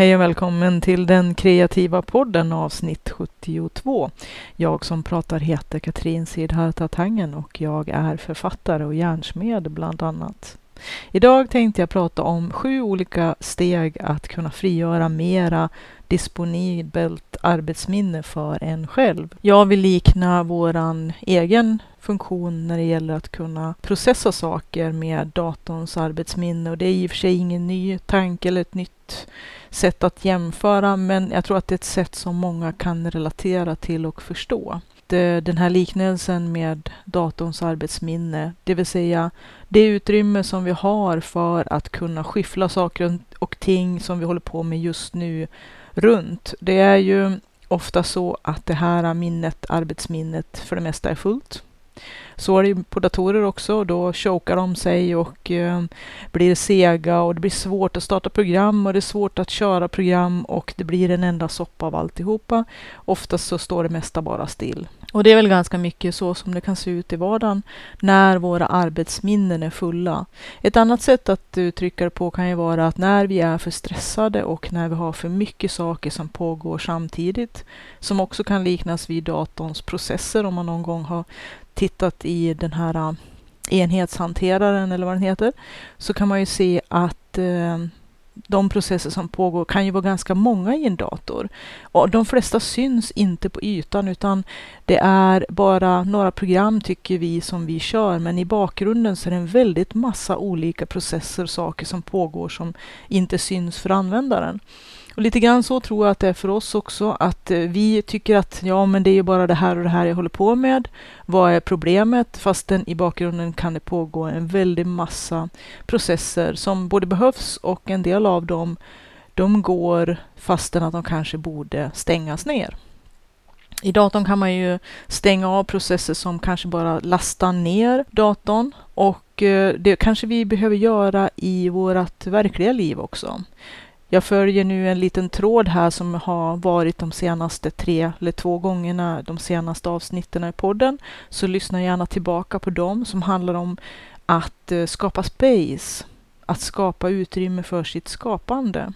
Hej och välkommen till den kreativa podden avsnitt 72. Jag som pratar heter Katrin Sidharta Tangen och jag är författare och järnsmed bland annat. Idag tänkte jag prata om sju olika steg att kunna frigöra mera disponibelt arbetsminne för en själv. Jag vill likna våran egen funktion när det gäller att kunna processa saker med datorns arbetsminne och det är i och för sig ingen ny tanke eller ett nytt sätt att jämföra men jag tror att det är ett sätt som många kan relatera till och förstå. Den här liknelsen med datorns arbetsminne, det vill säga det utrymme som vi har för att kunna skiffla saker och ting som vi håller på med just nu runt. Det är ju ofta så att det här minnet, arbetsminnet, för det mesta är fullt. Så är det på datorer också. Då chokar de sig och eh, blir sega och det blir svårt att starta program och det är svårt att köra program och det blir en enda soppa av alltihopa. Oftast så står det mesta bara still. Och det är väl ganska mycket så som det kan se ut i vardagen när våra arbetsminnen är fulla. Ett annat sätt att uttrycka det på kan ju vara att när vi är för stressade och när vi har för mycket saker som pågår samtidigt, som också kan liknas vid datorns processer om man någon gång har tittat i den här äh, enhetshanteraren eller vad den heter, så kan man ju se att äh, de processer som pågår kan ju vara ganska många i en dator. Och de flesta syns inte på ytan utan det är bara några program tycker vi som vi kör men i bakgrunden så är det en väldigt massa olika processer och saker som pågår som inte syns för användaren. Och lite grann så tror jag att det är för oss också, att eh, vi tycker att ja, men det är ju bara det här och det här jag håller på med. Vad är problemet? Fastän i bakgrunden kan det pågå en väldig massa processer som både behövs och en del av dem, de går fastän att de kanske borde stängas ner. I datorn kan man ju stänga av processer som kanske bara lastar ner datorn och eh, det kanske vi behöver göra i vårt verkliga liv också. Jag följer nu en liten tråd här som har varit de senaste tre eller två gångerna, de senaste avsnitten i podden. Så lyssna gärna tillbaka på dem som handlar om att eh, skapa space, att skapa utrymme för sitt skapande.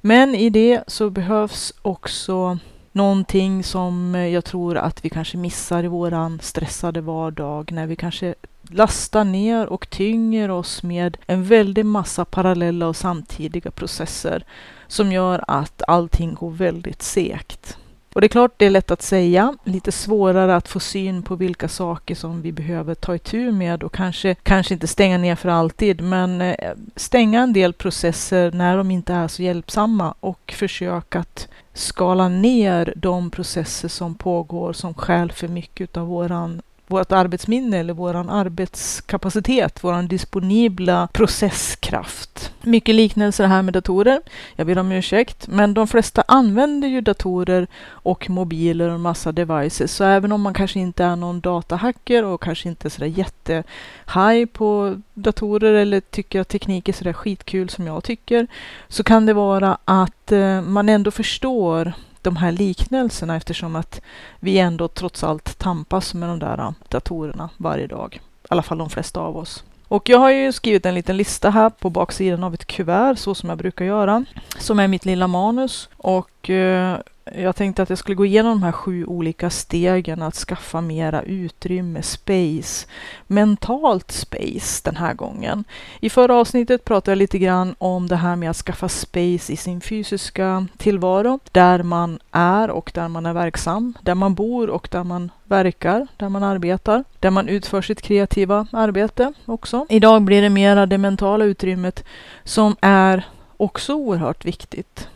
Men i det så behövs också någonting som eh, jag tror att vi kanske missar i våran stressade vardag när vi kanske lastar ner och tynger oss med en väldig massa parallella och samtidiga processer som gör att allting går väldigt segt. Och det är klart, det är lätt att säga, lite svårare att få syn på vilka saker som vi behöver ta itu med och kanske, kanske inte stänga ner för alltid, men eh, stänga en del processer när de inte är så hjälpsamma och försöka att skala ner de processer som pågår som skäl för mycket av våran vårt arbetsminne eller vår arbetskapacitet, vår disponibla processkraft. Mycket liknelser här med datorer. Jag ber om ursäkt, men de flesta använder ju datorer och mobiler och massa devices. Så även om man kanske inte är någon datahacker och kanske inte är sådär jättehaj på datorer eller tycker att teknik är sådär skitkul som jag tycker, så kan det vara att eh, man ändå förstår de här liknelserna eftersom att vi ändå trots allt tampas med de där äh, datorerna varje dag. I alla fall de flesta av oss. Och jag har ju skrivit en liten lista här på baksidan av ett kuvert, så som jag brukar göra, som är mitt lilla manus. Och eh, jag tänkte att jag skulle gå igenom de här sju olika stegen att skaffa mera utrymme, space, mentalt space den här gången. I förra avsnittet pratade jag lite grann om det här med att skaffa space i sin fysiska tillvaro, där man är och där man är verksam, där man bor och där man verkar, där man arbetar, där man utför sitt kreativa arbete också. Idag blir det mera det mentala utrymmet som är också oerhört viktigt.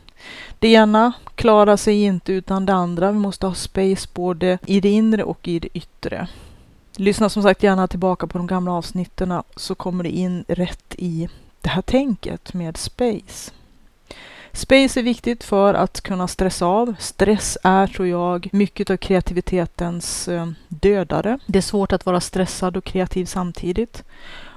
Det ena klarar sig inte utan det andra. Vi måste ha space både i det inre och i det yttre. Lyssna som sagt gärna tillbaka på de gamla avsnitten så kommer det in rätt i det här tänket med space. Space är viktigt för att kunna stressa av. Stress är, tror jag, mycket av kreativitetens eh, dödare. Det är svårt att vara stressad och kreativ samtidigt.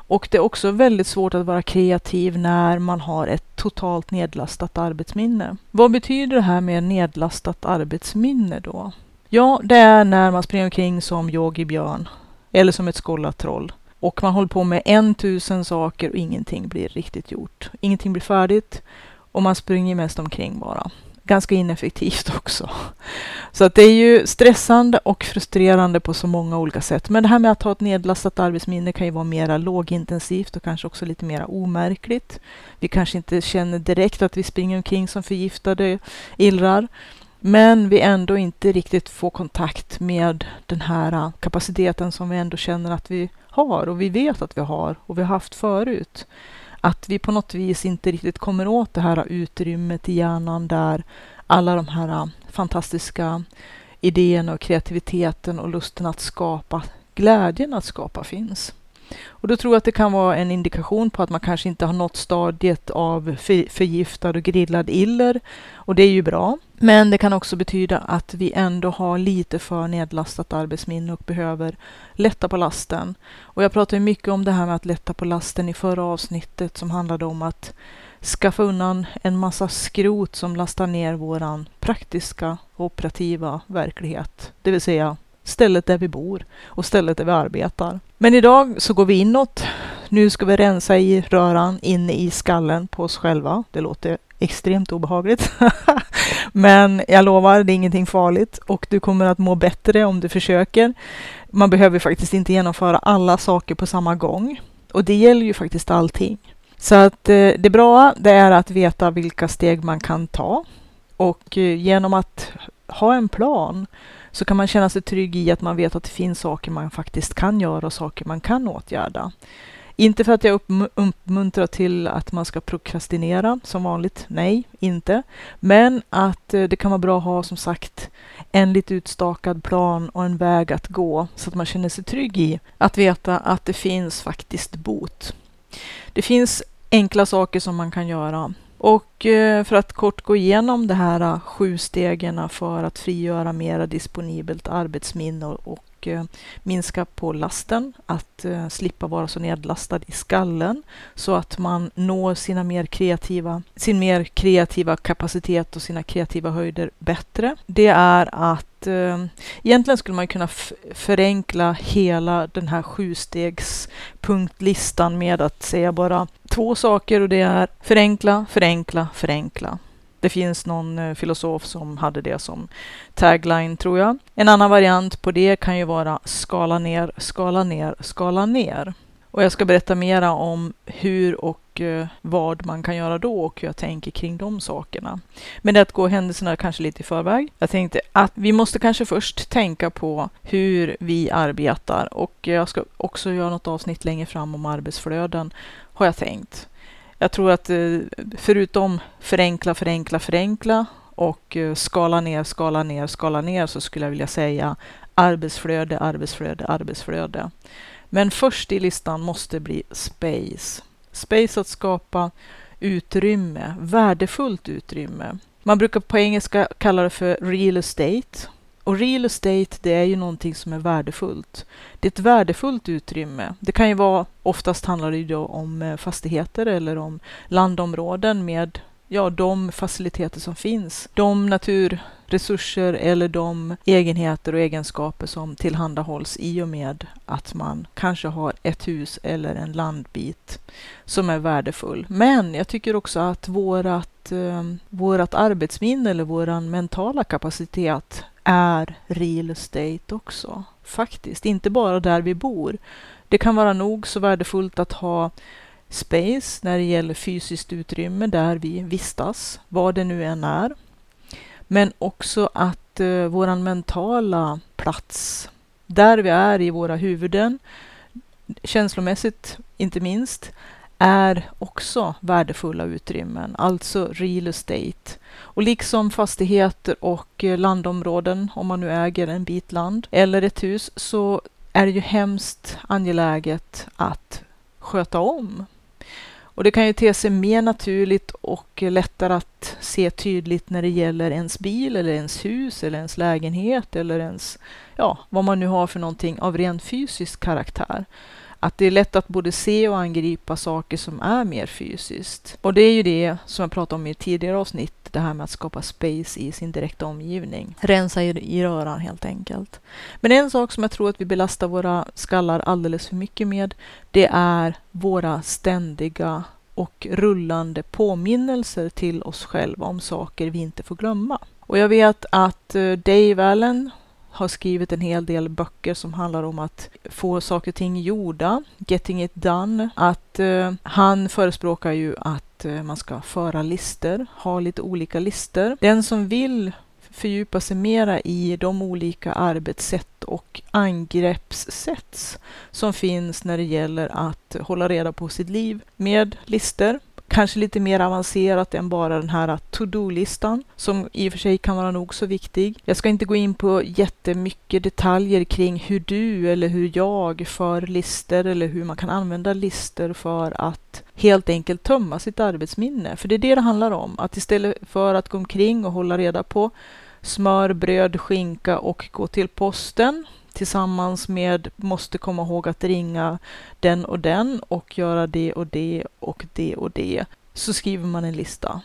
Och det är också väldigt svårt att vara kreativ när man har ett totalt nedlastat arbetsminne. Vad betyder det här med nedlastat arbetsminne då? Ja, det är när man springer omkring som Yogi Björn eller som ett skållat troll och man håller på med en tusen saker och ingenting blir riktigt gjort. Ingenting blir färdigt Och man springer mest omkring bara. Ganska ineffektivt också. Så att det är ju stressande och frustrerande på så många olika sätt. Men det här med att ha ett nedlastat arbetsminne kan ju vara mera lågintensivt och kanske också lite mera omärkligt. Vi kanske inte känner direkt att vi springer omkring som förgiftade illrar. Men vi ändå inte riktigt får kontakt med den här äh, kapaciteten som vi ändå känner att vi har och vi vet att vi har och vi har haft förut. Att vi på något vis inte riktigt kommer åt det här utrymmet i hjärnan där alla de här äh, fantastiska idéerna och kreativiteten och lusten att skapa, glädjen att skapa finns. Och då tror jag att det kan vara en indikation på att man kanske inte har nått stadiet av förgiftad och grillad iller. Och det är ju bra. Men det kan också betyda att vi ändå har lite för nedlastat arbetsminne och behöver lätta på lasten. Och jag pratade mycket om det här med att lätta på lasten i förra avsnittet som handlade om att skaffa undan en massa skrot som lastar ner våran praktiska operativa verklighet. Det vill säga stället där vi bor och stället där vi arbetar. Men idag så går vi inåt. Nu ska vi rensa i röran inne i skallen på oss själva. Det låter extremt obehagligt. Men jag lovar, det är ingenting farligt och du kommer att må bättre om du försöker. Man behöver faktiskt inte genomföra alla saker på samma gång. Och det gäller ju faktiskt allting. Så att eh, det bra det är att veta vilka steg man kan ta. Och eh, genom att ha en plan så kan man känna sig trygg i att man vet att det finns saker man faktiskt kan göra och saker man kan åtgärda. Inte för att jag uppmuntrar till att man ska prokrastinera som vanligt. Nej, inte. Men att eh, det kan vara bra att ha som sagt en lite utstakad plan och en väg att gå så att man känner sig trygg i att veta att det finns faktiskt bot. Det finns enkla saker som man kan göra och eh, för att kort gå igenom de här eh, sju stegen för att frigöra mera disponibelt arbetsminne och och eh, minska på lasten, att eh, slippa vara så nedlastad i skallen så att man når sina mer kreativa, sin mer kreativa kapacitet och sina kreativa höjder bättre. Det är att eh, egentligen skulle man kunna förenkla hela den här sjustegspunktlistan med att säga bara två saker och det är förenkla, förenkla, förenkla. Det finns någon eh, filosof som hade det som tagline, tror jag. En annan variant på det kan ju vara skala ner, skala ner, skala ner. Och jag ska berätta mera om hur och eh, vad man kan göra då och hur jag tänker kring de sakerna. Men det är att gå händelserna kanske lite i förväg. Jag tänkte att vi måste kanske först tänka på hur vi arbetar och jag ska också göra något avsnitt längre fram om arbetsflöden har jag tänkt. Jag tror att eh, förutom förenkla, förenkla, förenkla och eh, skala ner, skala ner, skala ner så skulle jag vilja säga arbetsflöde, arbetsflöde, arbetsflöde. Men först i listan måste bli space. Space att skapa utrymme, värdefullt utrymme. Man brukar på engelska kalla det för real estate och real estate, det är ju någonting som är värdefullt. Det är ett värdefullt utrymme. Det kan ju vara, oftast handlar det ju då om eh, fastigheter eller om landområden med ja, de faciliteter som finns. De naturresurser eller de egenheter och egenskaper som tillhandahålls i och med att man kanske har ett hus eller en landbit som är värdefull. Men jag tycker också att vårat, eh, vårat arbetsminne eller våran mentala kapacitet är real estate också. Faktiskt, inte bara där vi bor. Det kan vara nog så värdefullt att ha space när det gäller fysiskt utrymme där vi vistas, vad det nu än är. Men också att eh, våran mentala plats, där vi är i våra huvuden, känslomässigt inte minst, är också värdefulla utrymmen, alltså real estate. Och liksom fastigheter och eh, landområden, om man nu äger en bit land eller ett hus, så är det ju hemskt angeläget att sköta om. Och det kan ju te sig mer naturligt och lättare att se tydligt när det gäller ens bil eller ens hus eller ens lägenhet eller ens, ja, vad man nu har för någonting av ren fysisk karaktär att det är lätt att både se och angripa saker som är mer fysiskt. Och det är ju det som jag pratade om i tidigare avsnitt, det här med att skapa space i sin direkta omgivning. Rensa i, i röran helt enkelt. Men en sak som jag tror att vi belastar våra skallar alldeles för mycket med, det är våra ständiga och rullande påminnelser till oss själva om saker vi inte får glömma. Och jag vet att eh, Dave Allen har skrivit en hel del böcker som handlar om att få saker och ting gjorda, getting it done. Att eh, han förespråkar ju att eh, man ska föra lister, ha lite olika lister. Den som vill fördjupa sig mera i de olika arbetssätt och angreppssätt som finns när det gäller att hålla reda på sitt liv med lister kanske lite mer avancerat än bara den här to-do-listan som i och för sig kan vara nog så viktig. Jag ska inte gå in på jättemycket detaljer kring hur du eller hur jag för lister eller hur man kan använda lister för att helt enkelt tömma sitt arbetsminne. För det är det det handlar om. Att istället för att gå omkring och hålla reda på smör, bröd, skinka och gå till posten tillsammans med måste komma ihåg att ringa den och den och göra det och det och det och det. Så skriver man en lista.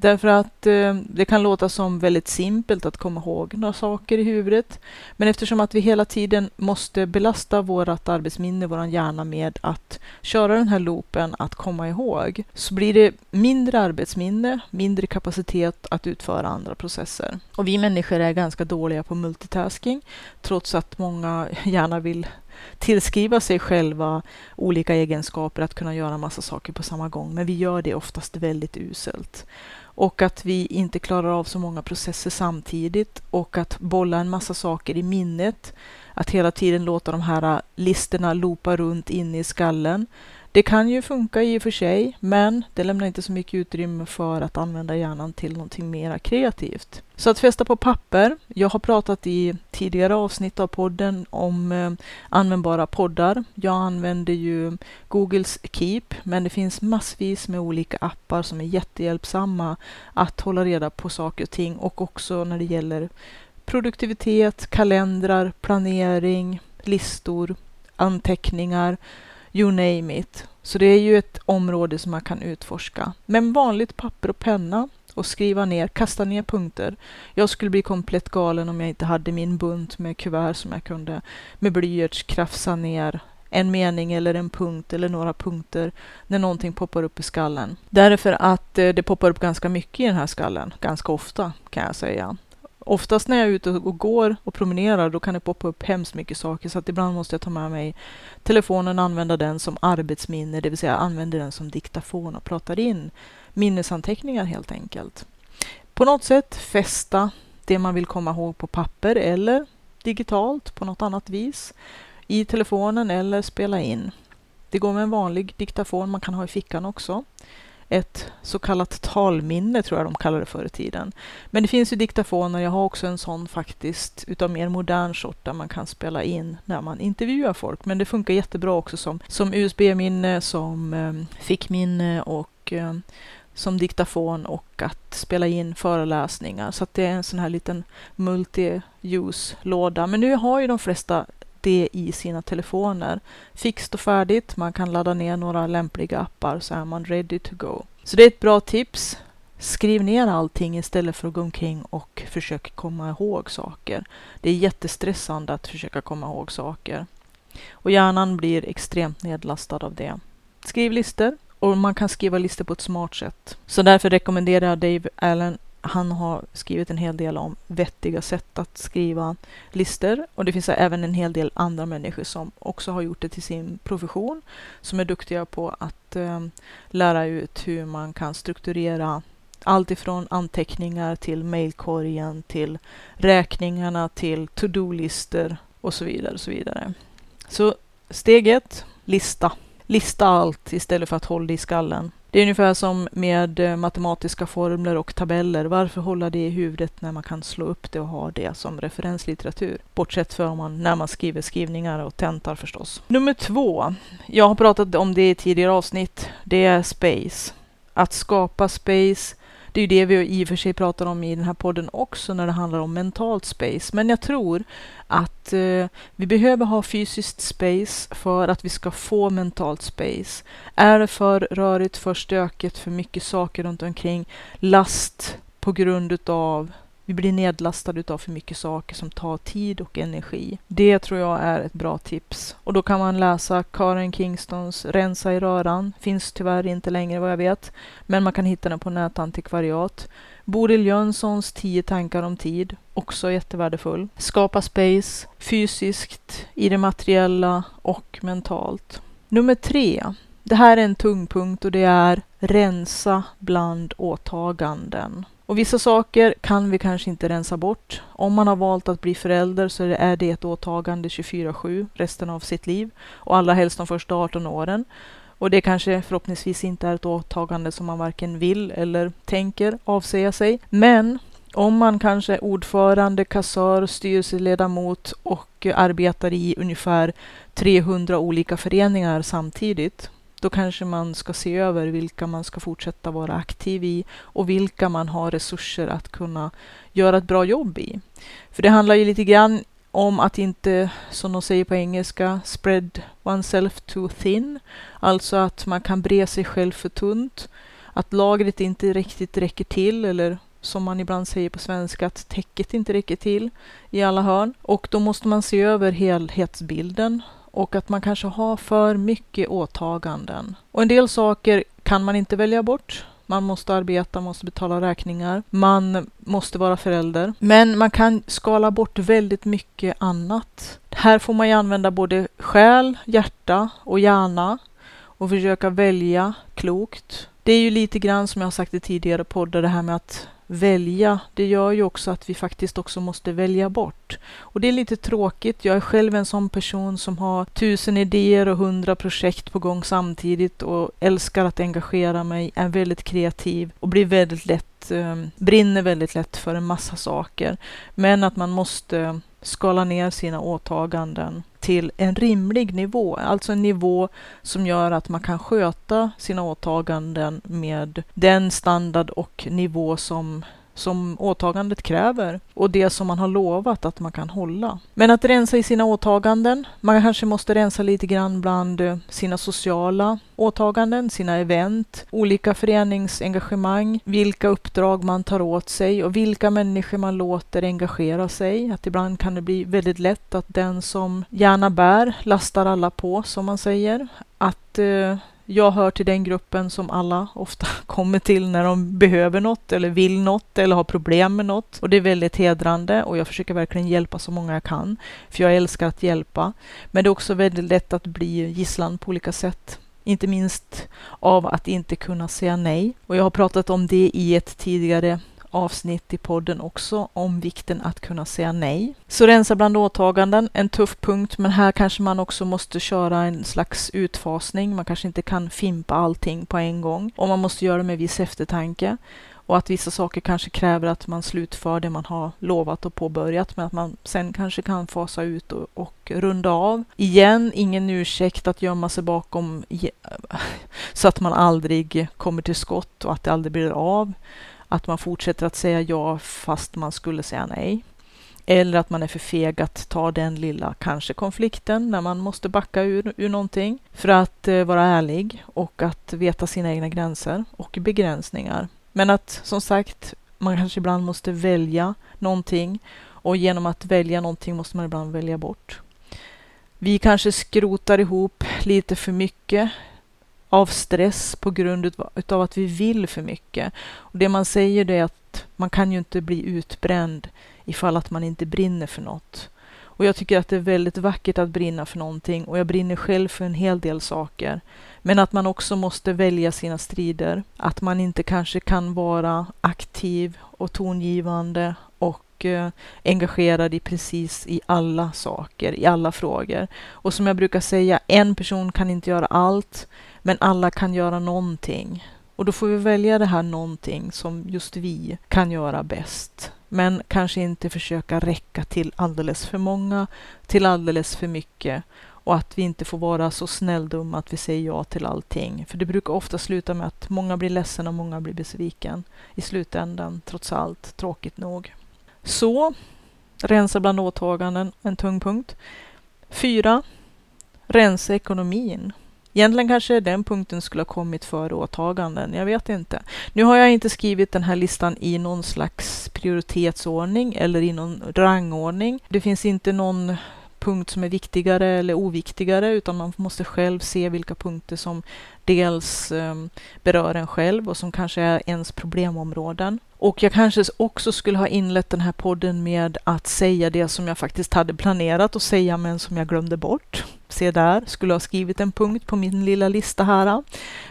Därför att eh, det kan låta som väldigt simpelt att komma ihåg några saker i huvudet. Men eftersom att vi hela tiden måste belasta vårt arbetsminne, vår hjärna med att köra den här loopen, att komma ihåg, så blir det mindre arbetsminne, mindre kapacitet att utföra andra processer. Och vi människor är ganska dåliga på multitasking, trots att många gärna vill tillskriva sig själva olika egenskaper att kunna göra massa saker på samma gång. Men vi gör det oftast väldigt uselt och att vi inte klarar av så många processer samtidigt och att bolla en massa saker i minnet. Att hela tiden låta de här äh, listorna loopa runt inne i skallen. Det kan ju funka i och för sig, men det lämnar inte så mycket utrymme för att använda hjärnan till någonting mera kreativt. Så att fästa på papper. Jag har pratat i tidigare avsnitt av podden om eh, användbara poddar. Jag använder ju Googles Keep, men det finns massvis med olika appar som är jättehjälpsamma att hålla reda på saker och ting och också när det gäller produktivitet, kalendrar, planering, listor, anteckningar you name it. Så det är ju ett område som man kan utforska. Men vanligt papper och penna och skriva ner, kasta ner punkter. Jag skulle bli komplett galen om jag inte hade min bunt med kuvert som jag kunde med blyerts krafsa ner en mening eller en punkt eller några punkter när någonting poppar upp i skallen. Därför att eh, det poppar upp ganska mycket i den här skallen, ganska ofta kan jag säga oftast när jag är ute och går och promenerar, då kan det poppa upp hemskt mycket saker, så att ibland måste jag ta med mig telefonen och använda den som arbetsminne, det vill säga använder den som diktafon och pratar in minnesanteckningar helt enkelt. På något sätt fästa det man vill komma ihåg på papper eller digitalt på något annat vis i telefonen eller spela in. Det går med en vanlig diktafon, man kan ha i fickan också ett så kallat talminne, tror jag de kallade det förr i tiden. Men det finns ju diktafoner, jag har också en sån faktiskt, utav mer modern sort, där man kan spela in när man intervjuar folk. Men det funkar jättebra också som, som USB-minne, som eh, fickminne och eh, som diktafon och att spela in föreläsningar. Så att det är en sån här liten multi-use-låda. Men nu har ju de flesta det i sina telefoner. Fixt och färdigt, man kan ladda ner några lämpliga appar så är man ready to go. Så det är ett bra tips. Skriv ner allting istället för att gå omkring och försöka komma ihåg saker. Det är jättestressande att försöka komma ihåg saker. Och hjärnan blir extremt nedlastad av det. Skriv listor och man kan skriva listor på ett smart sätt. Så därför rekommenderar jag Dave Allen han har skrivit en hel del om vettiga sätt att skriva listor och det finns även en hel del andra människor som också har gjort det till sin profession som är duktiga på att eh, lära ut hur man kan strukturera allt ifrån anteckningar till mejlkorgen till räkningarna till to-do-listor och så vidare. Och så vidare. Så steg ett, lista. Lista allt istället för att hålla det i skallen. Det är ungefär som med eh, matematiska formler och tabeller. Varför hålla det i huvudet när man kan slå upp det och ha det som referenslitteratur? Bortsett från man, när man skriver skrivningar och tentar förstås. Nummer två. Jag har pratat om det i tidigare avsnitt. Det är space. Att skapa space det är ju det vi i och för sig pratar om i den här podden också när det handlar om mentalt space. Men jag tror att eh, vi behöver ha fysiskt space för att vi ska få mentalt space. Är det för rörigt, för stökigt, för mycket saker runt omkring, last på grund utav vi blir nedlastade av för mycket saker som tar tid och energi. Det tror jag är ett bra tips. Och då kan man läsa Karen Kingstons Rensa i röran. Finns tyvärr inte längre vad jag vet. Men man kan hitta den på nätantikvariat. Bodil Jönssons 10 tankar om tid. Också jättevärdefull. Skapa space. Fysiskt, i det materiella och mentalt. Nummer tre. Det här är en tung punkt och det är rensa bland åtaganden. Och vissa saker kan vi kanske inte rensa bort. Om man har valt att bli förälder så är det ett åtagande 24-7 resten av sitt liv och allra helst de första 18 åren. Och det kanske förhoppningsvis inte är ett åtagande som man varken vill eller tänker avsäga sig. Men om man kanske är ordförande, kassör, styrelseledamot och arbetar i ungefär 300 olika föreningar samtidigt då kanske man ska se över vilka man ska fortsätta vara aktiv i och vilka man har resurser att kunna göra ett bra jobb i. För det handlar ju lite grann om att inte, som de säger på engelska, spread oneself too thin. Alltså att man kan bre sig själv för tunt. Att lagret inte riktigt räcker till eller som man ibland säger på svenska, att täcket inte räcker till i alla hörn. Och då måste man se över helhetsbilden och att man kanske har för mycket åtaganden. Och en del saker kan man inte välja bort. Man måste arbeta, måste betala räkningar, man måste vara förälder. Men man kan skala bort väldigt mycket annat. Här får man ju använda både själ, hjärta och hjärna och försöka välja klokt. Det är ju lite grann som jag har sagt i tidigare poddar, det här med att välja, det gör ju också att vi faktiskt också måste välja bort. Och det är lite tråkigt. Jag är själv en sån person som har tusen idéer och hundra projekt på gång samtidigt och älskar att engagera mig, är väldigt kreativ och blir väldigt lätt, eh, brinner väldigt lätt för en massa saker. Men att man måste skala ner sina åtaganden till en rimlig nivå, alltså en nivå som gör att man kan sköta sina åtaganden med den standard och nivå som som åtagandet kräver och det som man har lovat att man kan hålla. Men att rensa i sina åtaganden, man kanske måste rensa lite grann bland eh, sina sociala åtaganden, sina event, olika föreningsengagemang, vilka uppdrag man tar åt sig och vilka människor man låter engagera sig. Att ibland kan det bli väldigt lätt att den som gärna bär lastar alla på, som man säger. Att eh, jag hör till den gruppen som alla ofta kommer till när de behöver något eller vill något eller har problem med något. Och det är väldigt hedrande och jag försöker verkligen hjälpa så många jag kan. För jag älskar att hjälpa. Men det är också väldigt lätt att bli gisslan på olika sätt. Inte minst av att inte kunna säga nej. Och jag har pratat om det i ett tidigare avsnitt i podden också om vikten att kunna säga nej. Så rensa bland åtaganden, en tuff punkt, men här kanske man också måste köra en slags utfasning. Man kanske inte kan fimpa allting på en gång och man måste göra det med viss eftertanke och att vissa saker kanske kräver att man slutför det man har lovat och påbörjat men att man sen kanske kan fasa ut och, och runda av. Igen, ingen ursäkt att gömma sig bakom så att man aldrig kommer till skott och att det aldrig blir av. Att man fortsätter att säga ja fast man skulle säga nej. Eller att man är för feg att ta den lilla, kanske konflikten, när man måste backa ur, ur någonting. För att eh, vara ärlig och att veta sina egna gränser och begränsningar. Men att som sagt, man kanske ibland måste välja någonting och genom att välja någonting måste man ibland välja bort. Vi kanske skrotar ihop lite för mycket av stress på grund av att vi vill för mycket. Och det man säger det är att man kan ju inte bli utbränd ifall att man inte brinner för något. Och jag tycker att det är väldigt vackert att brinna för någonting och jag brinner själv för en hel del saker. Men att man också måste välja sina strider. Att man inte kanske kan vara aktiv och tongivande och eh, engagerad i precis i alla saker, i alla frågor. Och som jag brukar säga, en person kan inte göra allt. Men alla kan göra någonting. Och då får vi välja det här någonting som just vi kan göra bäst. Men kanske inte försöka räcka till alldeles för många, till alldeles för mycket. Och att vi inte får vara så snälldumma att vi säger ja till allting. För det brukar ofta sluta med att många blir ledsna och många blir besviken i slutändan, trots allt, tråkigt nog. Så, rensa bland åtaganden, en tung punkt. Fyra, rensa ekonomin. Egentligen kanske den punkten skulle ha kommit före åtaganden, jag vet inte. Nu har jag inte skrivit den här listan i någon slags prioritetsordning eller i någon rangordning. Det finns inte någon punkt som är viktigare eller oviktigare utan man måste själv se vilka punkter som dels ehm, berör en själv och som kanske är ens problemområden. Och jag kanske också skulle ha inlett den här podden med att säga det som jag faktiskt hade planerat att säga men som jag glömde bort. Se där, skulle ha skrivit en punkt på min lilla lista här,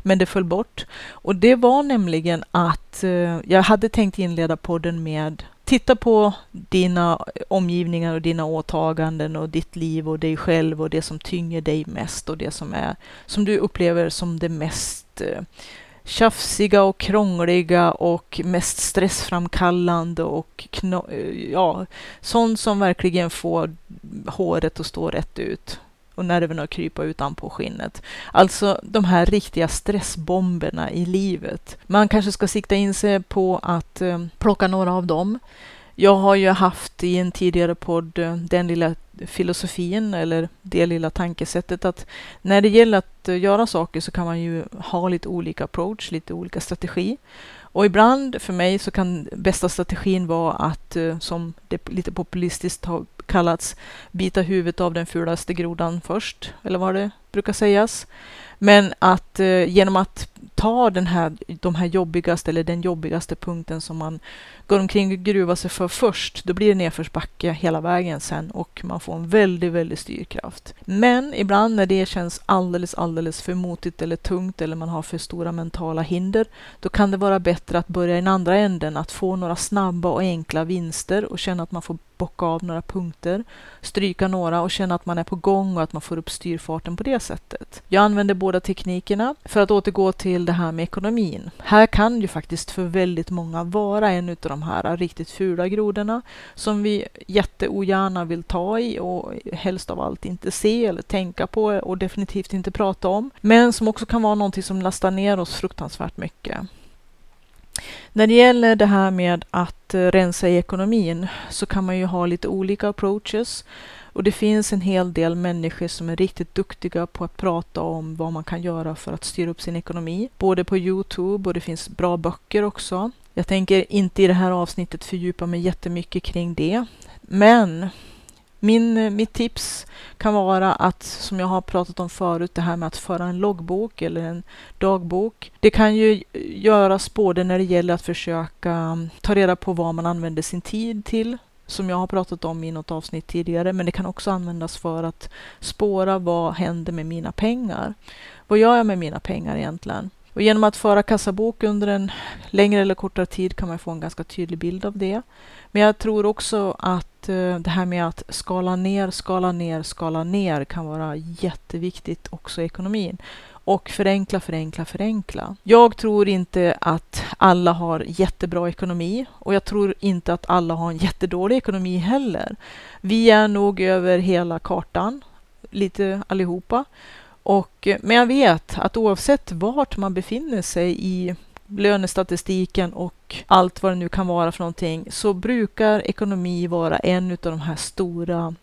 men det föll bort. Och det var nämligen att eh, jag hade tänkt inleda podden med titta på dina omgivningar och dina åtaganden och ditt liv och dig själv och det som tynger dig mest och det som är som du upplever som det mest eh, tjafsiga och krångliga och mest stressframkallande och eh, ja, sånt som verkligen får håret att stå rätt ut och nerverna krypa utanpå skinnet. Alltså de här riktiga stressbomberna i livet. Man kanske ska sikta in sig på att eh, plocka några av dem. Jag har ju haft i en tidigare podd eh, den lilla filosofin eller det lilla tankesättet att när det gäller att eh, göra saker så kan man ju ha lite olika approach, lite olika strategi. Och ibland för mig så kan bästa strategin vara att, eh, som det lite populistiskt har kallats, bita huvudet av den fulaste grodan först, eller vad det brukar sägas. Men att eh, genom att ta den här, de här jobbigaste eller den jobbigaste punkten som man går omkring och gruvar sig för först, då blir det nedförsbacke hela vägen sen och man får en väldigt, väldigt styrkraft. Men ibland när det känns alldeles, alldeles för motigt eller tungt eller man har för stora mentala hinder, då kan det vara bättre att börja i den andra änden, att få några snabba och enkla vinster och känna att man får bocka av några punkter, stryka några och känna att man är på gång och att man får upp styrfarten på det sättet. Jag använder båda teknikerna för att återgå till det här med ekonomin. Här kan ju faktiskt för väldigt många vara en av de här riktigt fula grodorna som vi jätteogärna vill ta i och helst av allt inte se eller tänka på och definitivt inte prata om. Men som också kan vara någonting som lastar ner oss fruktansvärt mycket. När det gäller det här med att eh, rensa i ekonomin så kan man ju ha lite olika approaches. Och det finns en hel del människor som är riktigt duktiga på att prata om vad man kan göra för att styra upp sin ekonomi. Både på Youtube och det finns bra böcker också. Jag tänker inte i det här avsnittet fördjupa mig jättemycket kring det. Men min, eh, mitt tips kan vara att, som jag har pratat om förut, det här med att föra en loggbok eller en dagbok. Det kan ju göras både när det gäller att försöka mm, ta reda på vad man använder sin tid till, som jag har pratat om i något avsnitt tidigare, men det kan också användas för att spåra vad händer med mina pengar? Vad gör jag med mina pengar egentligen? Och genom att föra kassabok under en längre eller kortare tid kan man få en ganska tydlig bild av det. Men jag tror också att eh, det här med att skala ner, skala ner, skala ner kan vara jätteviktigt också i ekonomin. Och förenkla, förenkla, förenkla. Jag tror inte att alla har jättebra ekonomi och jag tror inte att alla har en jättedålig ekonomi heller. Vi är nog över hela kartan, lite allihopa. Och, men jag vet att oavsett vart man befinner sig i lönestatistiken och allt vad det nu kan vara för någonting, så brukar ekonomi vara en av de här stora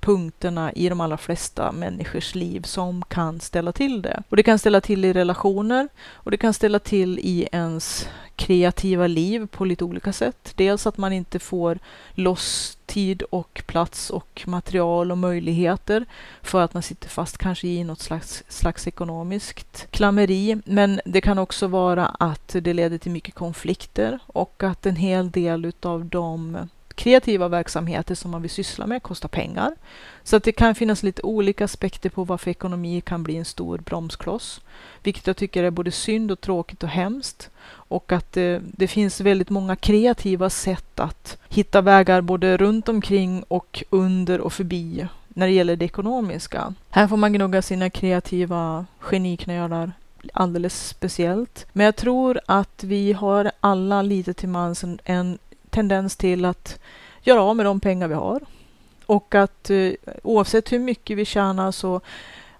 punkterna i de allra flesta människors liv som kan ställa till det. Och det kan ställa till i relationer och det kan ställa till i ens kreativa liv på lite olika sätt. Dels att man inte får loss tid och plats och material och möjligheter för att man sitter fast kanske i något slags, slags ekonomiskt klammeri. Men det kan också vara att det leder till mycket konflikter och att en hel del utav de kreativa verksamheter som man vill syssla med kostar pengar. Så att det kan finnas lite olika aspekter på varför ekonomi kan bli en stor bromskloss. Vilket jag tycker är både synd och tråkigt och hemskt. Och att det, det finns väldigt många kreativa sätt att hitta vägar både runt omkring och under och förbi när det gäller det ekonomiska. Här får man gnugga sina kreativa geniknölar alldeles speciellt. Men jag tror att vi har alla lite till mans en, en tendens till att göra av med de pengar vi har. Och att eh, oavsett hur mycket vi tjänar så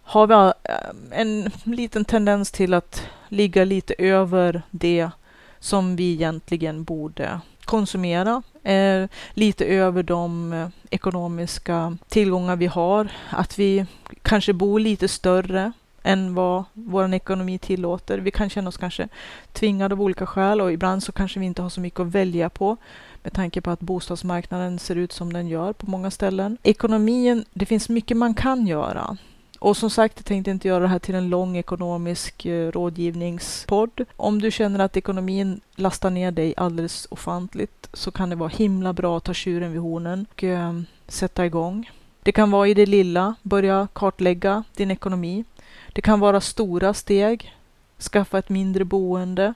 har vi eh, en liten tendens till att ligga lite över det som vi egentligen borde konsumera. Eh, lite över de eh, ekonomiska tillgångar vi har. Att vi kanske bor lite större än vad vår ekonomi tillåter. Vi kan känna oss kanske tvingade av olika skäl och ibland så kanske vi inte har så mycket att välja på. med tanke på att bostadsmarknaden ser ut som den gör på många ställen. Ekonomin, det finns mycket man kan göra. Och som sagt, jag tänkte inte göra det här till en lång ekonomisk eh, rådgivningspodd. Om du känner att ekonomin lastar ner dig alldeles ofantligt så kan det vara himla bra att ta tjuren vid hornen och eh, sätta igång. Det kan vara i det lilla, börja kartlägga din ekonomi. Det kan vara stora steg, skaffa ett mindre boende.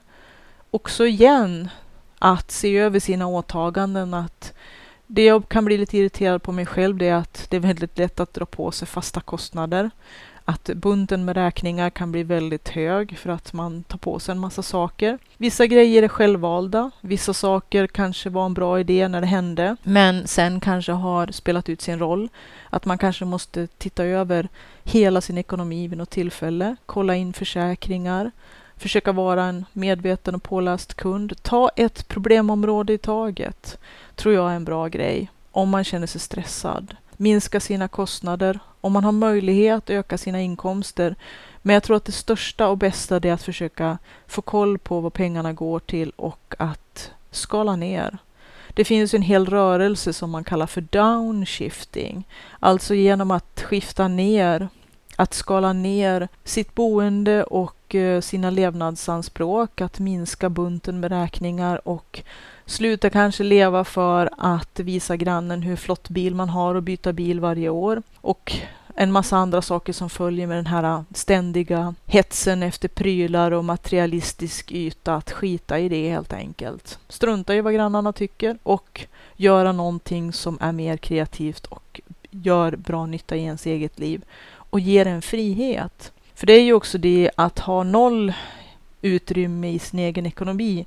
Också igen, att se över sina åtaganden, att det jag kan bli lite irriterad på mig själv det är att det är väldigt lätt att dra på sig fasta kostnader. Att bunten med räkningar kan bli väldigt hög för att man tar på sig en massa saker. Vissa grejer är självvalda. Vissa saker kanske var en bra idé när det hände, men sen kanske har spelat ut sin roll. Att man kanske måste titta över hela sin ekonomi vid något tillfälle, kolla in försäkringar, försöka vara en medveten och påläst kund. Ta ett problemområde i taget tror jag är en bra grej om man känner sig stressad. Minska sina kostnader. Om man har möjlighet att öka sina inkomster. Men jag tror att det största och bästa är att försöka få koll på vad pengarna går till och att skala ner. Det finns en hel rörelse som man kallar för downshifting. Alltså genom att skifta ner, att skala ner sitt boende och eh, sina levnadsanspråk, att minska bunten med räkningar och Sluta kanske leva för att visa grannen hur flott bil man har och byta bil varje år. Och en massa andra saker som följer med den här ständiga hetsen efter prylar och materialistisk yta. Att skita i det helt enkelt. Strunta i vad grannarna tycker och göra någonting som är mer kreativt och gör bra nytta i ens eget liv och ger en frihet. För det är ju också det att ha noll utrymme i sin egen ekonomi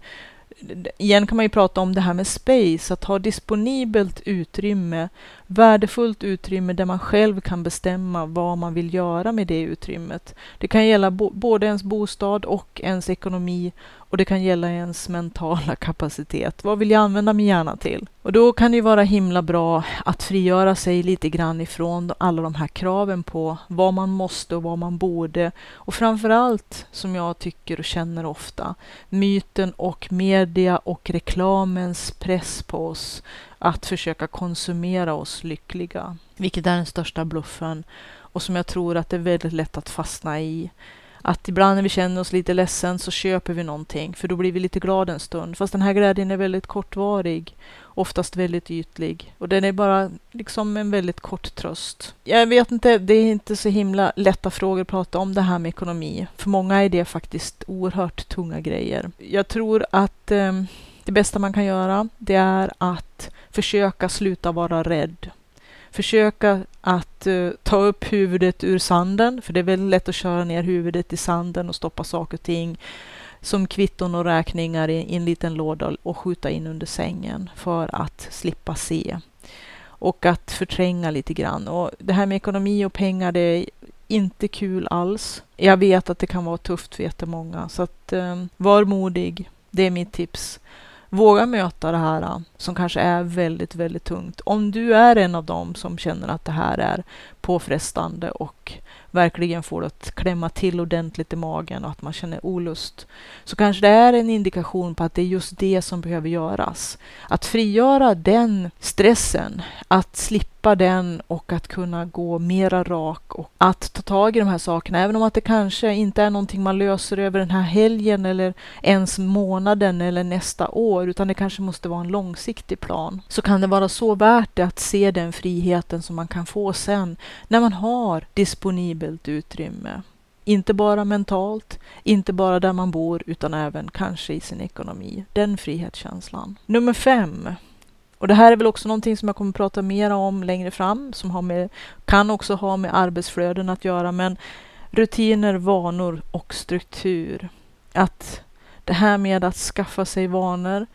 igen kan man ju prata om det här med space, att ha disponibelt utrymme, värdefullt utrymme där man själv kan bestämma vad man vill göra med det utrymmet. Det kan gälla både ens bostad och ens ekonomi och det kan gälla ens mentala kapacitet. Vad vill jag använda min hjärna till? Och då kan det ju vara himla bra att frigöra sig lite grann ifrån alla de här kraven på vad man måste och vad man borde. Och framför allt, som jag tycker och känner ofta, myten och media och reklamens press på oss att försöka konsumera oss lyckliga. Vilket är den största bluffen och som jag tror att det är väldigt lätt att fastna i att ibland när vi känner oss lite ledsen så köper vi någonting för då blir vi lite glada en stund. Fast den här glädjen är väldigt kortvarig, oftast väldigt ytlig och den är bara liksom en väldigt kort tröst. Jag vet inte, det är inte så himla lätta frågor att prata om det här med ekonomi. För många är det faktiskt oerhört tunga grejer. Jag tror att eh, det bästa man kan göra, det är att försöka sluta vara rädd försöka att uh, ta upp huvudet ur sanden, för det är väldigt lätt att köra ner huvudet i sanden och stoppa saker och ting som kvitton och räkningar i, i en liten låda och skjuta in under sängen för att slippa se. Och att förtränga lite grann. Och det här med ekonomi och pengar, det är inte kul alls. Jag vet att det kan vara tufft för jättemånga, så att um, var modig. Det är mitt tips våga möta det här äh, som kanske är väldigt, väldigt tungt. Om du är en av dem som känner att det här är påfrestande och verkligen får det att klämma till ordentligt i magen och att man känner olust, så kanske det är en indikation på att det är just det som behöver göras. Att frigöra den stressen, att slippa den och att kunna gå mera rak och att ta tag i de här sakerna, även om att det kanske inte är någonting man löser över den här helgen eller ens månaden eller nästa år, utan det kanske måste vara en långsiktig plan, så kan det vara så värt det att se den friheten som man kan få sen när man har disponibel flexibelt utrymme. Inte bara mentalt, inte bara där man bor, utan även kanske i sin ekonomi. Den frihetskänslan. Nummer fem. Och det här är väl också någonting som jag kommer prata mer om längre fram, som har med, kan också ha med arbetsflöden att göra, men rutiner, vanor och struktur. Att det här med att skaffa sig vanor,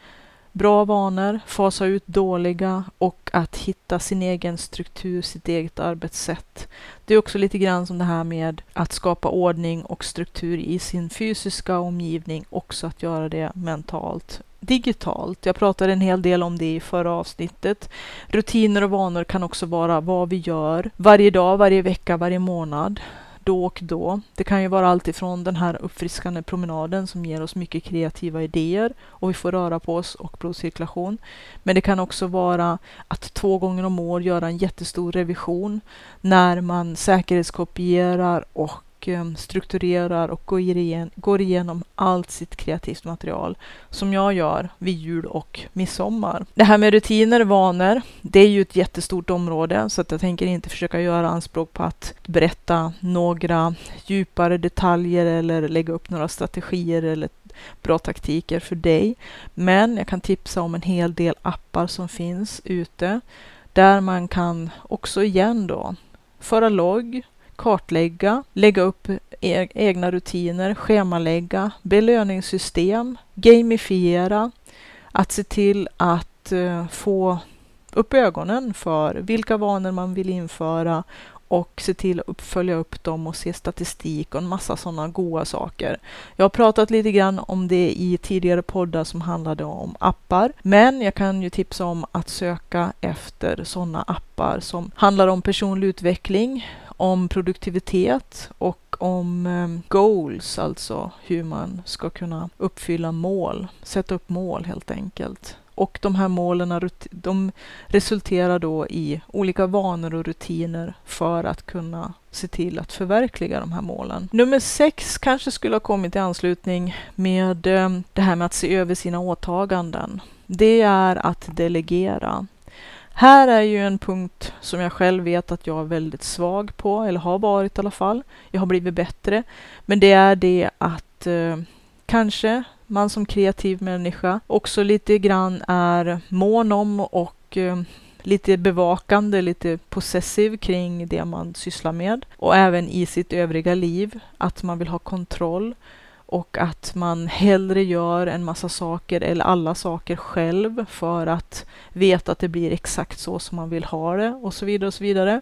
bra vanor, fasa ut dåliga och att hitta sin egen struktur, sitt eget arbetssätt. Det är också lite grann som det här med att skapa ordning och struktur i sin fysiska omgivning, också att göra det mentalt digitalt. Jag pratade en hel del om det i förra avsnittet. Rutiner och vanor kan också vara vad vi gör varje dag, varje vecka, varje månad då och då. Det kan ju vara allt ifrån den här uppfriskande promenaden som ger oss mycket kreativa idéer och vi får röra på oss och blodcirkulation. Men det kan också vara att två gånger om år göra en jättestor revision när man säkerhetskopierar och Strukturerar och går, igen, går igenom allt sitt kreativt material som jag gör vid jul och midsommar. Det här med rutiner och vanor, det är ju ett jättestort område så att jag tänker inte försöka göra anspråk på att berätta några djupare detaljer eller lägga upp några strategier eller bra taktiker för dig. Men jag kan tipsa om en hel del appar som finns ute där man kan också igen då föra logg, kartlägga, lägga upp e egna rutiner, schemalägga, belöningssystem, gamifiera, att se till att eh, få upp ögonen för vilka vanor man vill införa och se till att följa upp dem och se statistik och en massa sådana goda saker. Jag har pratat lite grann om det i tidigare poddar som handlade om appar, men jag kan ju tipsa om att söka efter sådana appar som handlar om personlig utveckling, om produktivitet och om ehm, goals, alltså hur man ska kunna uppfylla mål, sätta upp mål helt enkelt. Och de här målen de resulterar då i olika vanor och rutiner för att kunna se till att förverkliga de här målen. Nummer sex kanske skulle ha kommit i anslutning med ehm, det här med att se över sina åtaganden. Det är att delegera. Här är ju en punkt som jag själv vet att jag är väldigt svag på, eller har varit i alla fall. Jag har blivit bättre. Men det är det att eh, kanske man som kreativ människa också lite grann är mån om och eh, lite bevakande, lite possessiv kring det man sysslar med och även i sitt övriga liv, att man vill ha kontroll och att man hellre gör en massa saker eller alla saker själv för att veta att det blir exakt så som man vill ha det och så vidare och så vidare.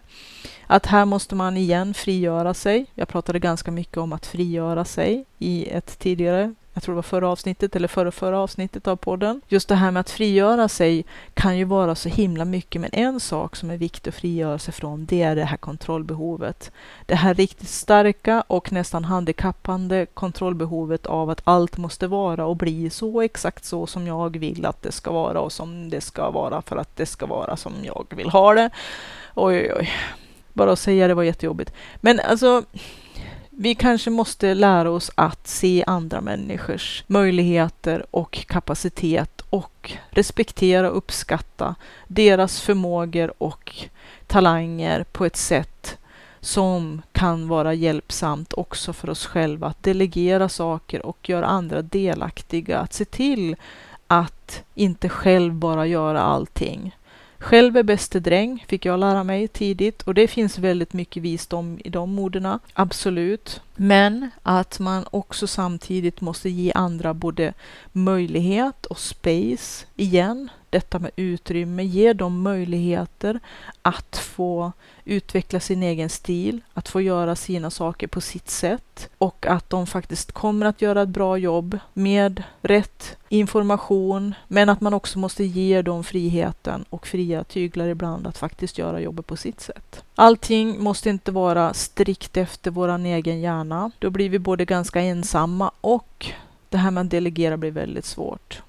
Att här måste man igen frigöra sig. Jag pratade ganska mycket om att frigöra sig i ett tidigare jag tror det var förra avsnittet eller förra, förra avsnittet av podden. Just det här med att frigöra sig kan ju vara så himla mycket, men en sak som är viktig att frigöra sig från, det är det här kontrollbehovet. Det här riktigt starka och nästan handikappande kontrollbehovet av att allt måste vara och bli så exakt så som jag vill att det ska vara och som det ska vara för att det ska vara som jag vill ha det. Oj, oj, oj. Bara att säga det var jättejobbigt. Men alltså, vi kanske måste lära oss att se andra människors möjligheter och kapacitet och respektera och uppskatta deras förmågor och talanger på ett sätt som kan vara hjälpsamt också för oss själva att delegera saker och göra andra delaktiga, att se till att inte själv bara göra allting. Själv är bäste dräng, fick jag lära mig tidigt och det finns väldigt mycket visdom i de orden, absolut. Men att man också samtidigt måste ge andra både möjlighet och space igen. Detta med utrymme, ge dem möjligheter att få utveckla sin egen stil, att få göra sina saker på sitt sätt och att de faktiskt kommer att göra ett bra jobb med rätt information, men att man också måste ge dem friheten och fria tyglar ibland att faktiskt göra jobbet på sitt sätt. Allting måste inte vara strikt efter vår egen hjärna. Då blir vi både ganska ensamma och det här med att delegera blir väldigt svårt.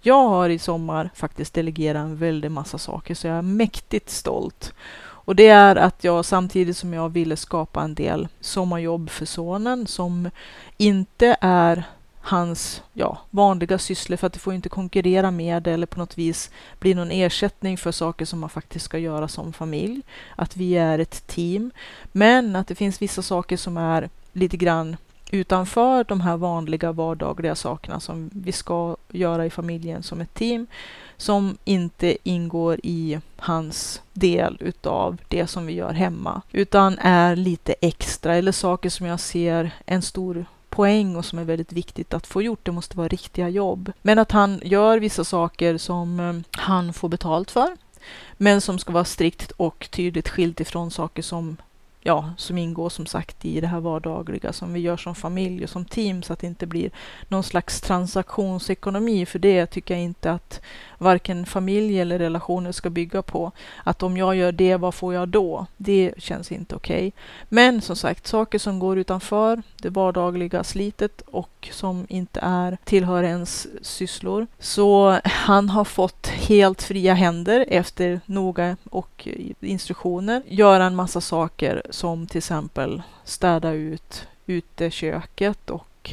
Jag har i sommar faktiskt delegerat en väldig massa saker så jag är mäktigt stolt. Och det är att jag samtidigt som jag ville skapa en del sommarjobb för sonen som inte är hans ja, vanliga sysslor för att det får inte konkurrera med det eller på något vis bli någon ersättning för saker som man faktiskt ska göra som familj. Att vi är ett team. Men att det finns vissa saker som är lite grann utanför de här vanliga vardagliga sakerna som vi ska göra i familjen som ett team som inte ingår i hans del utav det som vi gör hemma utan är lite extra eller saker som jag ser en stor poäng och som är väldigt viktigt att få gjort. Det måste vara riktiga jobb. Men att han gör vissa saker som eh, han får betalt för men som ska vara strikt och tydligt skilt ifrån saker som ja, som ingår som sagt i det här vardagliga som vi gör som familj och som team så att det inte blir någon slags transaktionsekonomi. För det tycker jag inte att varken familj eller relationer ska bygga på. Att om jag gör det, vad får jag då? Det känns inte okej. Okay. Men som sagt, saker som går utanför det vardagliga slitet och som inte är tillhör ens sysslor. Så han har fått helt fria händer efter noga och instruktioner göra en massa saker som till exempel städa ut uteköket och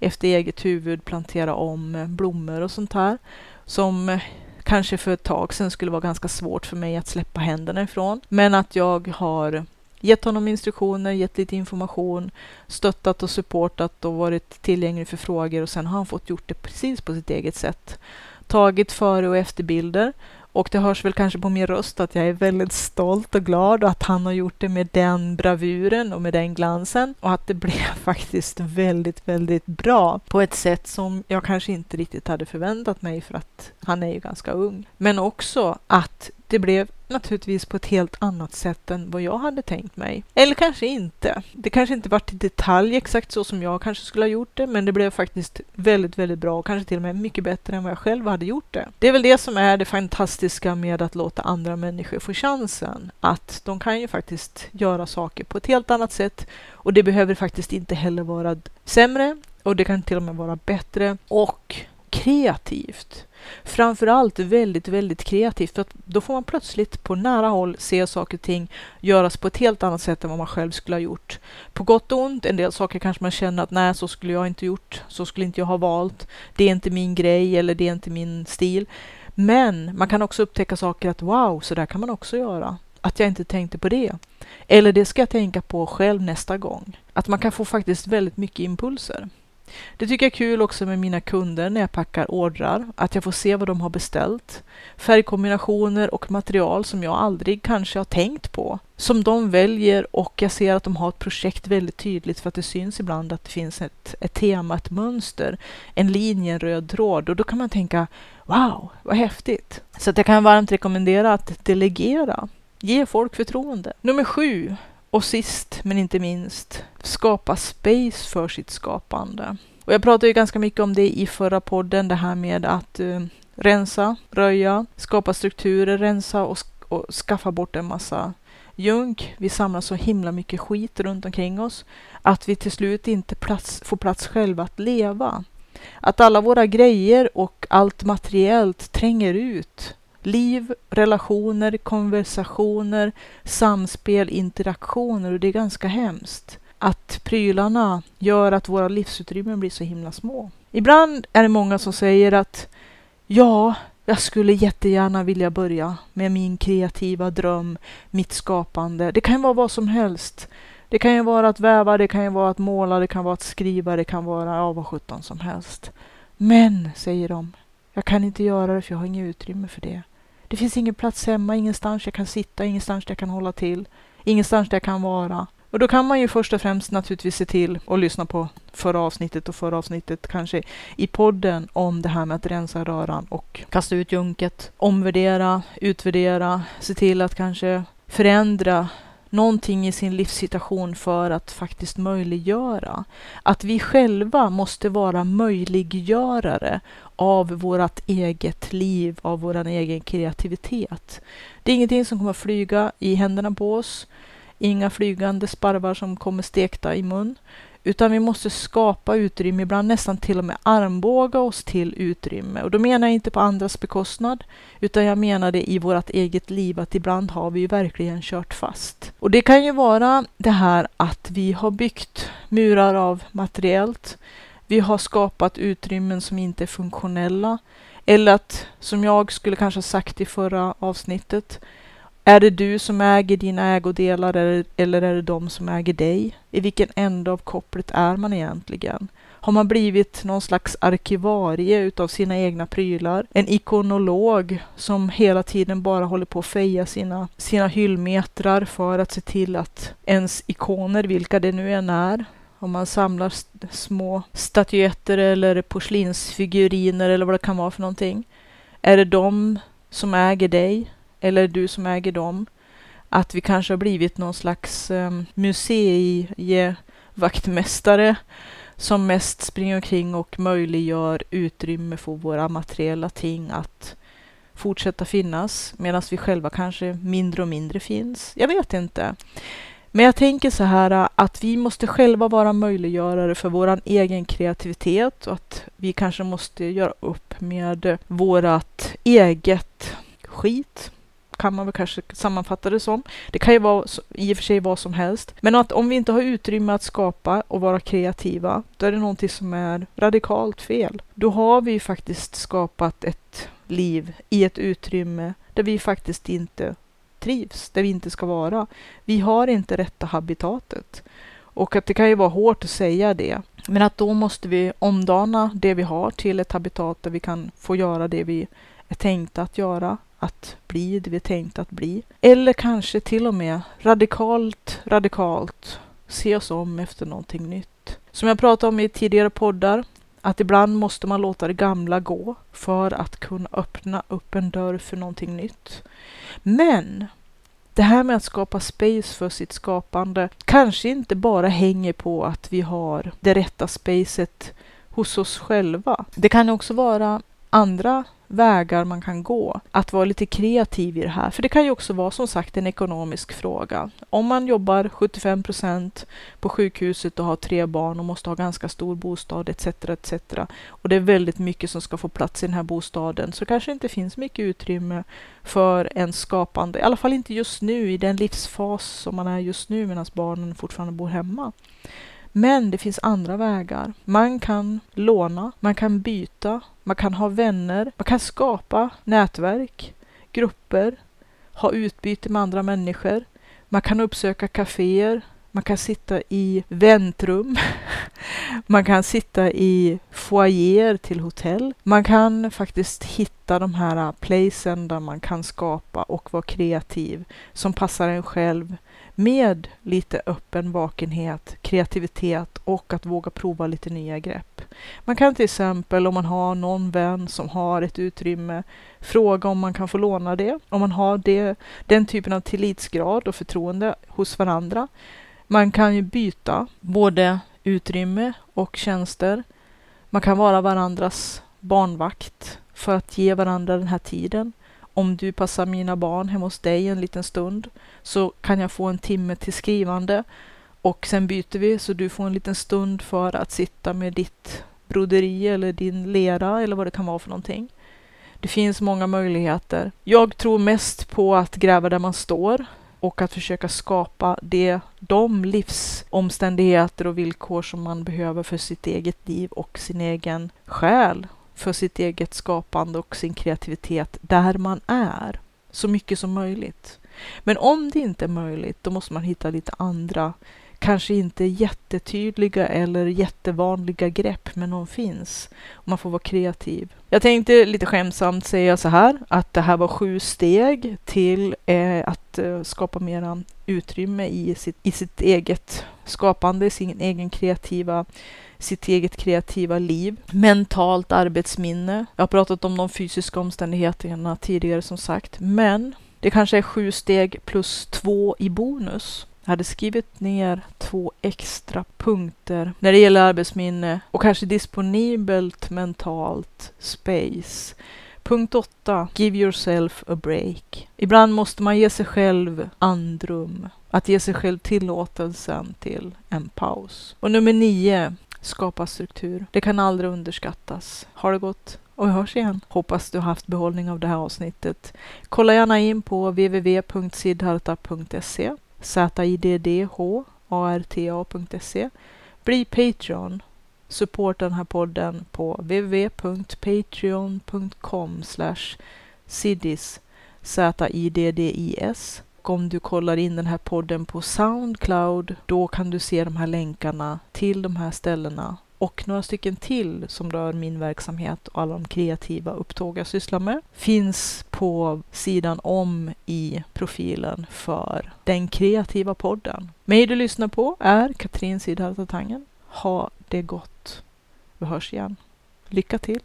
efter eget huvud plantera om eh, blommor och sånt här som eh, kanske för ett tag sedan skulle vara ganska svårt för mig att släppa händerna ifrån. Men att jag har gett honom instruktioner, gett lite information, stöttat och supportat och varit tillgänglig för frågor och sen har han fått gjort det precis på sitt eget sätt. Tagit före och efterbilder och det hörs väl kanske på min röst att jag är väldigt stolt och glad och att han har gjort det med den bravuren och med den glansen och att det blev faktiskt väldigt, väldigt bra på ett sätt som jag kanske inte riktigt hade förväntat mig för att han är ju ganska ung. Men också att det blev naturligtvis på ett helt annat sätt än vad jag hade tänkt mig. Eller kanske inte. Det kanske inte varit i detalj exakt så som jag kanske skulle ha gjort det, men det blev faktiskt väldigt, väldigt bra och kanske till och med mycket bättre än vad jag själv hade gjort det. Det är väl det som är det fantastiska med att låta andra människor få chansen. Att de kan ju faktiskt göra saker på ett helt annat sätt och det behöver faktiskt inte heller vara sämre och det kan till och med vara bättre och kreativt. Framförallt väldigt, väldigt kreativt. För att då får man plötsligt på nära håll se saker och ting göras på ett helt annat sätt än vad man själv skulle ha gjort. På gott och ont, en del saker kanske man känner att nej, så skulle jag inte gjort. Så skulle inte jag ha valt. Det är inte min grej eller det är inte min stil. Men man kan också upptäcka saker att wow, så där kan man också göra. Att jag inte tänkte på det. Eller det ska jag tänka på själv nästa gång. Att man kan få faktiskt väldigt mycket impulser. Det tycker jag är kul också med mina kunder när jag packar ordrar, att jag får se vad de har beställt. Färgkombinationer och material som jag aldrig kanske har tänkt på, som de väljer och jag ser att de har ett projekt väldigt tydligt för att det syns ibland att det finns ett, ett tema, ett mönster, en linje, en röd tråd och då kan man tänka wow, vad häftigt. Så att jag kan varmt rekommendera att delegera. Ge folk förtroende. Nummer sju, och sist men inte minst, skapa space för sitt skapande. Och jag pratade ju ganska mycket om det i förra podden, det här med att uh, rensa, röja, skapa strukturer, rensa och, och skaffa bort en massa junk. Vi samlar så himla mycket skit runt omkring oss att vi till slut inte plats, får plats själva att leva. Att alla våra grejer och allt materiellt tränger ut liv, relationer, konversationer, samspel, interaktioner och det är ganska hemskt att prylarna gör att våra livsutrymmen blir så himla små. Ibland är det många som säger att ja, jag skulle jättegärna vilja börja med min kreativa dröm, mitt skapande. Det kan vara vad som helst. Det kan ju vara att väva, det kan ju vara att måla, det kan vara att skriva, det kan vara ja, vad sjutton som helst. Men, säger de, jag kan inte göra det för jag har inget utrymme för det. Det finns ingen plats hemma, ingenstans jag kan sitta, ingenstans där jag kan hålla till, ingenstans där jag kan vara. Och då kan man ju först och främst naturligtvis se till att lyssna på förra avsnittet och förra avsnittet kanske i podden om det här med att rensa röran och kasta ut junket, omvärdera, utvärdera, se till att kanske förändra någonting i sin livssituation för att faktiskt möjliggöra. Att vi själva måste vara möjliggörare av vårt eget liv, av vår egen kreativitet. Det är ingenting som kommer flyga i händerna på oss. Inga flygande sparvar som kommer stekta i mun. Utan vi måste skapa utrymme, ibland nästan till och med armbåga oss till utrymme. Och då menar jag inte på andras bekostnad, utan jag menar det i vårt eget liv att ibland har vi ju verkligen kört fast. Och det kan ju vara det här att vi har byggt murar av materiellt. Vi har skapat utrymmen som inte är funktionella. Eller att, som jag skulle kanske ha sagt i förra avsnittet, är det du som äger dina ägodelar eller är det de som äger dig? I vilken ände av kopplet är man egentligen? Har man blivit någon slags arkivarie utav sina egna prylar? En ikonolog som hela tiden bara håller på att feja sina, sina hyllmetrar för att se till att ens ikoner, vilka det nu än är, om man samlar små statyetter eller porslinsfiguriner eller vad det kan vara för någonting. Är det de som äger dig? eller du som äger dem. Att vi kanske har blivit någon slags um, museivaktmästare som mest springer omkring och möjliggör utrymme för våra materiella ting att fortsätta finnas medan vi själva kanske mindre och mindre finns. Jag vet inte. Men jag tänker så här äh, att vi måste själva vara möjliggörare för vår egen kreativitet och att vi kanske måste göra upp med vårat eget skit kan man väl kanske sammanfatta det som. Det kan ju vara i och för sig vad som helst. Men att om vi inte har utrymme att skapa och vara kreativa, då är det någonting som är radikalt fel. Då har vi faktiskt skapat ett liv i ett utrymme där vi faktiskt inte trivs, där vi inte ska vara. Vi har inte rätta habitatet. Och att det kan ju vara hårt att säga det. Men att då måste vi omdana det vi har till ett habitat där vi kan få göra det vi är tänkta att göra, att bli det vi är tänkta att bli. Eller kanske till och med radikalt, radikalt se oss om efter någonting nytt. Som jag pratade om i tidigare poddar, att ibland måste man låta det gamla gå för att kunna öppna upp en dörr för någonting nytt. Men det här med att skapa space för sitt skapande kanske inte bara hänger på att vi har det rätta spacet hos oss själva. Det kan också vara andra vägar man kan gå. Att vara lite kreativ i det här. För det kan ju också vara som sagt en ekonomisk fråga. Om man jobbar 75 procent på sjukhuset och har tre barn och måste ha ganska stor bostad etc. etc. Och det är väldigt mycket som ska få plats i den här bostaden så kanske inte finns mycket utrymme för en skapande, i alla fall inte just nu i den livsfas som man är just nu medan barnen fortfarande bor hemma. Men det finns andra vägar. Man kan låna, man kan byta, man kan ha vänner, man kan skapa nätverk, grupper, ha utbyte med andra människor. Man kan uppsöka kaféer, man kan sitta i väntrum. Man kan sitta i foyer till hotell. Man kan faktiskt hitta de här äh, placen där man kan skapa och vara kreativ som passar en själv med lite öppen vakenhet, kreativitet och att våga prova lite nya grepp. Man kan till exempel om man har någon vän som har ett utrymme fråga om man kan få låna det. Om man har det, den typen av tillitsgrad och förtroende hos varandra. Man kan ju byta både utrymme och tjänster. Man kan vara varandras barnvakt för att ge varandra den här tiden om du passar mina barn hemma hos dig en liten stund så kan jag få en timme till skrivande och sen byter vi så du får en liten stund för att sitta med ditt broderi eller din lera eller vad det kan vara för någonting. Det finns många möjligheter. Jag tror mest på att gräva där man står och att försöka skapa det, de livsomständigheter och villkor som man behöver för sitt eget liv och sin egen själ för sitt eget skapande och sin kreativitet där man är. Så mycket som möjligt. Men om det inte är möjligt, då måste man hitta lite andra, kanske inte jättetydliga eller jättevanliga grepp, men de finns. man får vara kreativ. Jag tänkte lite skämtsamt säga så här, att det här var sju steg till eh, att eh, skapa mera utrymme i sitt, i sitt eget skapande, sin egen kreativa sitt eget kreativa liv, mentalt arbetsminne. Jag har pratat om de fysiska omständigheterna tidigare som sagt, men det kanske är sju steg plus två i bonus. Jag hade skrivit ner två extra punkter när det gäller arbetsminne och kanske disponibelt mentalt space. Punkt 8. Give yourself a break. Ibland måste man ge sig själv andrum. Att ge sig själv tillåtelsen till en paus. Och nummer 9 skapa struktur. Det kan aldrig underskattas. Har det gott Och vi hörs igen. Hoppas du har haft behållning av det här avsnittet. Kolla gärna in på www.sidharta.se ziddharta.se Bli Patreon. Supporta den här podden på www.patreon.com slash siddis. Z-I-D-D-I-S och om du kollar in den här podden på Soundcloud, då kan du se de här länkarna till de här ställena och några stycken till som rör min verksamhet och alla de kreativa upptåg jag sysslar med finns på sidan om i profilen för den kreativa podden. Mig du lyssnar på är Katrin Sidharta Tangen. Ha det gott. Vi hörs igen. Lycka till!